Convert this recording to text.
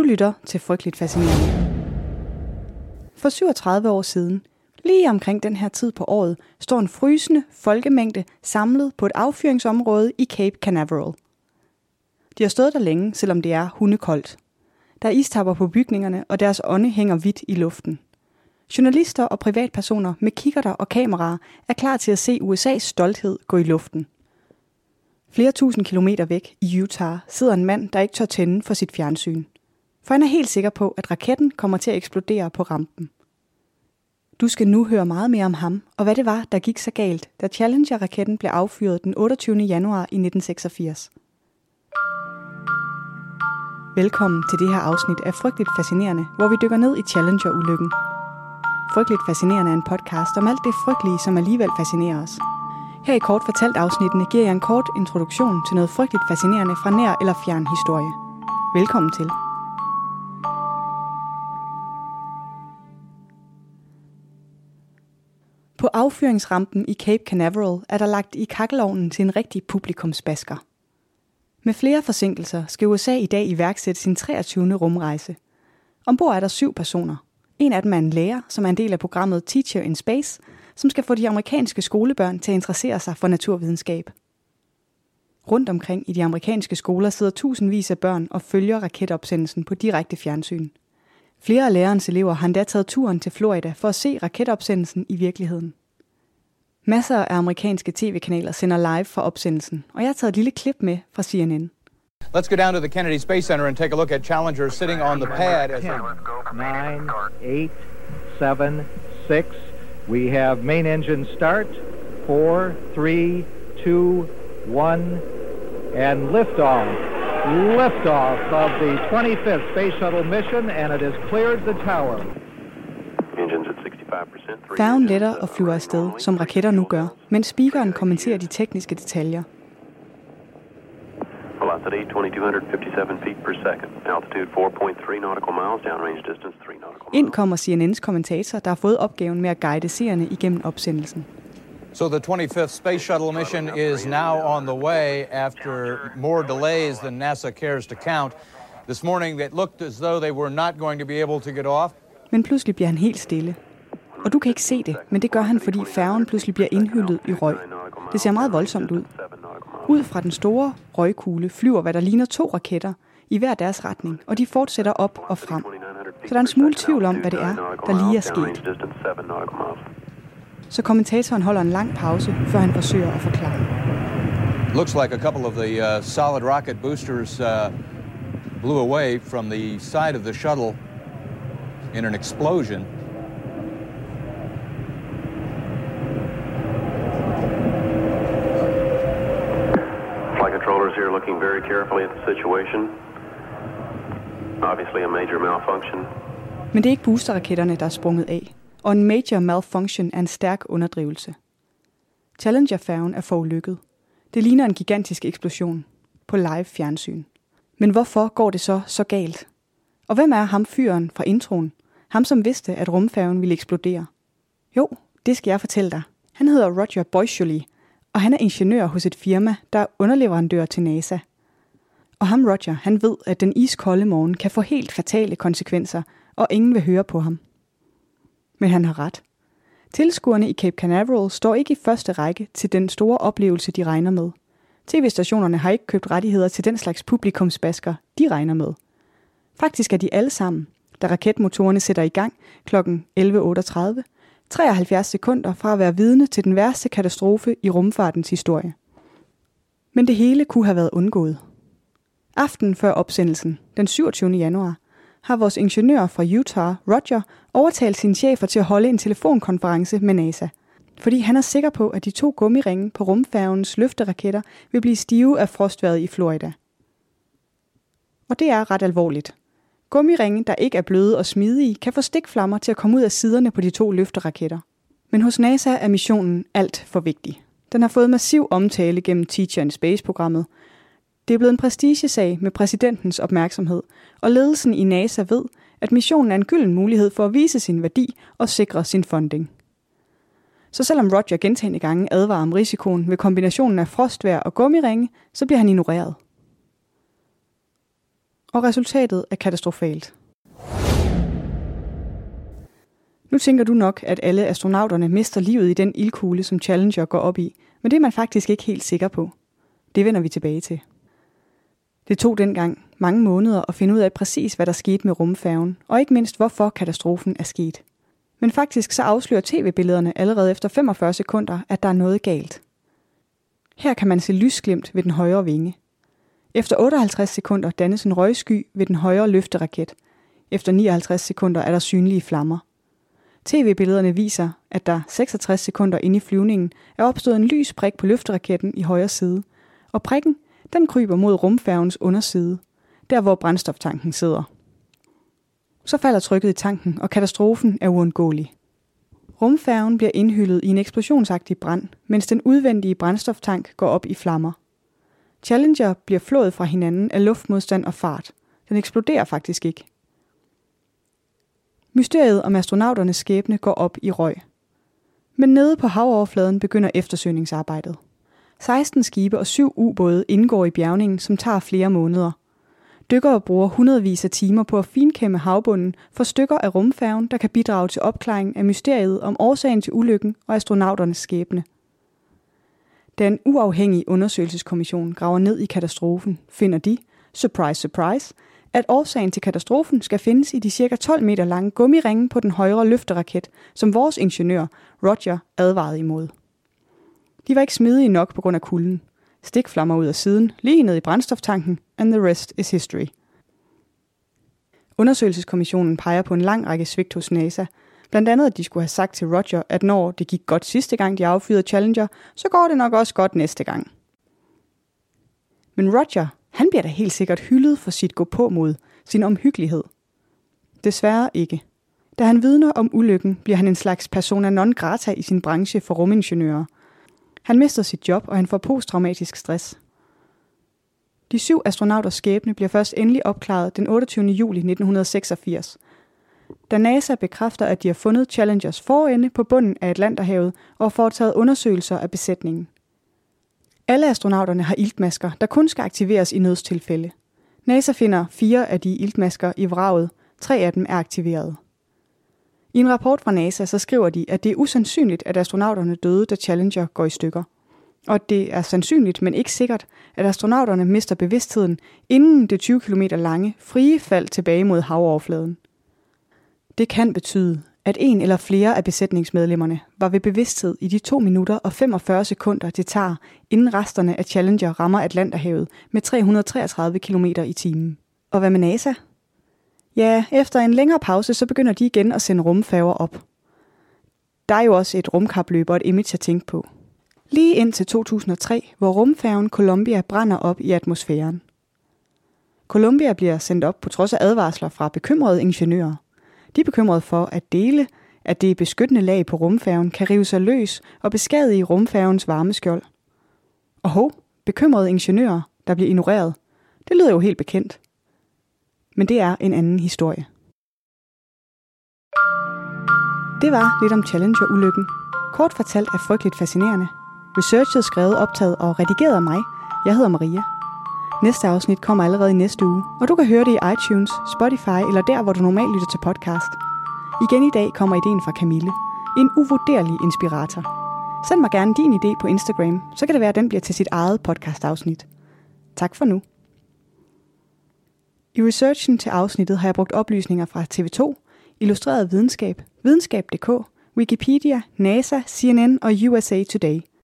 Du lytter til Frygteligt Fascinerende. For 37 år siden, lige omkring den her tid på året, står en frysende folkemængde samlet på et affyringsområde i Cape Canaveral. De har stået der længe, selvom det er hundekoldt. Der er istapper på bygningerne, og deres ånde hænger vidt i luften. Journalister og privatpersoner med kikkerter og kameraer er klar til at se USA's stolthed gå i luften. Flere tusind kilometer væk i Utah sidder en mand, der ikke tør tænde for sit fjernsyn. For han er helt sikker på, at raketten kommer til at eksplodere på rampen. Du skal nu høre meget mere om ham, og hvad det var, der gik så galt, da Challenger-raketten blev affyret den 28. januar i 1986. Velkommen til det her afsnit af Frygteligt Fascinerende, hvor vi dykker ned i Challenger-ulykken. Frygteligt Fascinerende er en podcast om alt det frygtelige, som alligevel fascinerer os. Her i kort fortalt afsnittene giver jeg en kort introduktion til noget frygteligt fascinerende fra nær eller fjern historie. Velkommen til. På affyringsrampen i Cape Canaveral er der lagt i kakkelovnen til en rigtig publikumsbasker. Med flere forsinkelser skal USA i dag iværksætte sin 23. rumrejse. Ombord er der syv personer. En af dem er en lærer, som er en del af programmet Teacher in Space, som skal få de amerikanske skolebørn til at interessere sig for naturvidenskab. Rundt omkring i de amerikanske skoler sidder tusindvis af børn og følger raketopsendelsen på direkte fjernsyn. Flere af lærerens elever har endda taget turen til Florida for at se raketopsendelsen i virkeligheden. Masser af amerikanske tv-kanaler sender live fra opsendelsen, og jeg har taget et lille klip med fra CNN. Let's go down to the Kennedy Space Center and take a look at Challenger sitting on the pad. As 10, 9, 8, 7, 6. We have main engine start. 4, 3, 2, 1. And liftoff. Liftoff of the 25th Space Shuttle mission, and it has cleared the tower. Engines at 65%. Færgen letter og flyver afsted, som raketter nu gør, mens speakeren kommenterer de tekniske detaljer. Velocity 2257 feet per second. Altitude 4.3 nautical miles. Downrange distance 3 nautical miles. Ind kommer CNN's kommentator, der har fået opgaven med at guide seerne igennem opsendelsen. So the 25th Space Shuttle mission is now on the way after more delays than NASA cares to count. This morning it looked as though they were not going to be able to get off. Men pludselig bliver han helt stille. Og du kan ikke se det, men det gør han, fordi færgen pludselig bliver indhyllet i røg. Det ser meget voldsomt ud. Ud fra den store røgkugle flyver, hvad der ligner to raketter, i hver deres retning, og de fortsætter op og frem. Så der er en smule tvivl om, hvad det er, der lige er sket. Så kommentatoren holder en lang pause, før han forsøger at forklare. Looks like a couple of the uh, solid rocket boosters uh, blew away from the side of the shuttle in an explosion. Flight controllers here looking very carefully at the situation. Obviously a major malfunction. Men det er ikke boosterraketterne, der er sprunget af. Og en major malfunction er en stærk underdrivelse. Challenger-færgen er forulykket. Det ligner en gigantisk eksplosion på live fjernsyn. Men hvorfor går det så så galt? Og hvem er ham fyren fra introen? Ham som vidste, at rumfærgen ville eksplodere? Jo, det skal jeg fortælle dig. Han hedder Roger Boisjoli, og han er ingeniør hos et firma, der er underleverandør til NASA. Og ham Roger, han ved, at den iskolde morgen kan få helt fatale konsekvenser, og ingen vil høre på ham. Men han har ret. Tilskuerne i Cape Canaveral står ikke i første række til den store oplevelse, de regner med. TV-stationerne har ikke købt rettigheder til den slags publikumsbasker, de regner med. Faktisk er de alle sammen, da raketmotorerne sætter i gang kl. 11.38, 73 sekunder fra at være vidne til den værste katastrofe i rumfartens historie. Men det hele kunne have været undgået. Aften før opsendelsen, den 27. januar, har vores ingeniør fra Utah, Roger, overtalt sine chefer til at holde en telefonkonference med NASA. Fordi han er sikker på, at de to gummiringe på rumfærgens løfteraketter vil blive stive af frostværet i Florida. Og det er ret alvorligt. Gummiringe, der ikke er bløde og smidige, kan få stikflammer til at komme ud af siderne på de to løfteraketter. Men hos NASA er missionen alt for vigtig. Den har fået massiv omtale gennem Teacher in Space-programmet. Det er blevet en prestigesag med præsidentens opmærksomhed, og ledelsen i NASA ved, at missionen er en gylden mulighed for at vise sin værdi og sikre sin funding. Så selvom Roger gentagende gange advarer om risikoen ved kombinationen af frostvær og gummiringe, så bliver han ignoreret. og resultatet er katastrofalt. Nu tænker du nok, at alle astronauterne mister livet i den ildkugle, som Challenger går op i, men det er man faktisk ikke helt sikker på. Det vender vi tilbage til. Det tog dengang mange måneder at finde ud af præcis, hvad der skete med rumfærgen, og ikke mindst, hvorfor katastrofen er sket. Men faktisk så afslører tv-billederne allerede efter 45 sekunder, at der er noget galt. Her kan man se lysglimt ved den højre vinge. Efter 58 sekunder dannes en røgsky ved den højre løfteraket. Efter 59 sekunder er der synlige flammer. TV-billederne viser, at der 66 sekunder inde i flyvningen er opstået en lys prik på løfteraketten i højre side, og prikken den kryber mod rumfærgens underside, der hvor brændstoftanken sidder. Så falder trykket i tanken, og katastrofen er uundgåelig. Rumfærgen bliver indhyllet i en eksplosionsagtig brand, mens den udvendige brændstoftank går op i flammer. Challenger bliver flået fra hinanden af luftmodstand og fart. Den eksploderer faktisk ikke. Mysteriet om astronauternes skæbne går op i røg. Men nede på havoverfladen begynder eftersøgningsarbejdet. 16 skibe og 7 ubåde indgår i bjergningen, som tager flere måneder. Dykkere bruger hundredvis af timer på at finkæmme havbunden for stykker af rumfærgen, der kan bidrage til opklaringen af mysteriet om årsagen til ulykken og astronauternes skæbne. Den uafhængige undersøgelseskommission graver ned i katastrofen, finder de, surprise surprise, at årsagen til katastrofen skal findes i de cirka 12 meter lange gummiringe på den højre løfteraket, som vores ingeniør, Roger, advarede imod. De var ikke smidige nok på grund af kulden. Stikflammer ud af siden, lige ned i brændstoftanken, and the rest is history. Undersøgelseskommissionen peger på en lang række svigt hos NASA. Blandt andet, at de skulle have sagt til Roger, at når det gik godt sidste gang, de affyrede Challenger, så går det nok også godt næste gang. Men Roger, han bliver da helt sikkert hyldet for sit gå på mod, sin omhyggelighed. Desværre ikke. Da han vidner om ulykken, bliver han en slags persona non grata i sin branche for rumingeniører – han mister sit job, og han får posttraumatisk stress. De syv astronauters skæbne bliver først endelig opklaret den 28. juli 1986, da NASA bekræfter, at de har fundet Challengers forende på bunden af Atlanterhavet og har foretaget undersøgelser af besætningen. Alle astronauterne har iltmasker, der kun skal aktiveres i nødstilfælde. NASA finder fire af de iltmasker i vraget. Tre af dem er aktiveret. I en rapport fra NASA så skriver de, at det er usandsynligt, at astronauterne døde, da Challenger går i stykker. Og at det er sandsynligt, men ikke sikkert, at astronauterne mister bevidstheden inden det 20 km lange frie fald tilbage mod havoverfladen. Det kan betyde, at en eller flere af besætningsmedlemmerne var ved bevidsthed i de 2 minutter og 45 sekunder, det tager, inden resterne af Challenger rammer Atlanterhavet med 333 km i timen. Og hvad med NASA? Ja, efter en længere pause, så begynder de igen at sende rumfærger op. Der er jo også et rumkapløb og et image at tænke på. Lige indtil 2003, hvor rumfærgen Columbia brænder op i atmosfæren. Columbia bliver sendt op på trods af advarsler fra bekymrede ingeniører. De er bekymrede for, at dele af det beskyttende lag på rumfærgen kan rive sig løs og beskadige rumfærgens varmeskjold. Og hov, bekymrede ingeniører, der bliver ignoreret. Det lyder jo helt bekendt. Men det er en anden historie. Det var lidt om Challenger-ulykken. Kort fortalt er frygteligt fascinerende. Researchet skrevet, optaget og redigeret af mig. Jeg hedder Maria. Næste afsnit kommer allerede i næste uge, og du kan høre det i iTunes, Spotify eller der, hvor du normalt lytter til podcast. Igen i dag kommer ideen fra Camille. En uvurderlig inspirator. Send mig gerne din idé på Instagram, så kan det være, at den bliver til sit eget podcast-afsnit. Tak for nu. I researchen til afsnittet har jeg brugt oplysninger fra TV2, Illustreret Videnskab, Videnskab.dk, Wikipedia, NASA, CNN og USA Today.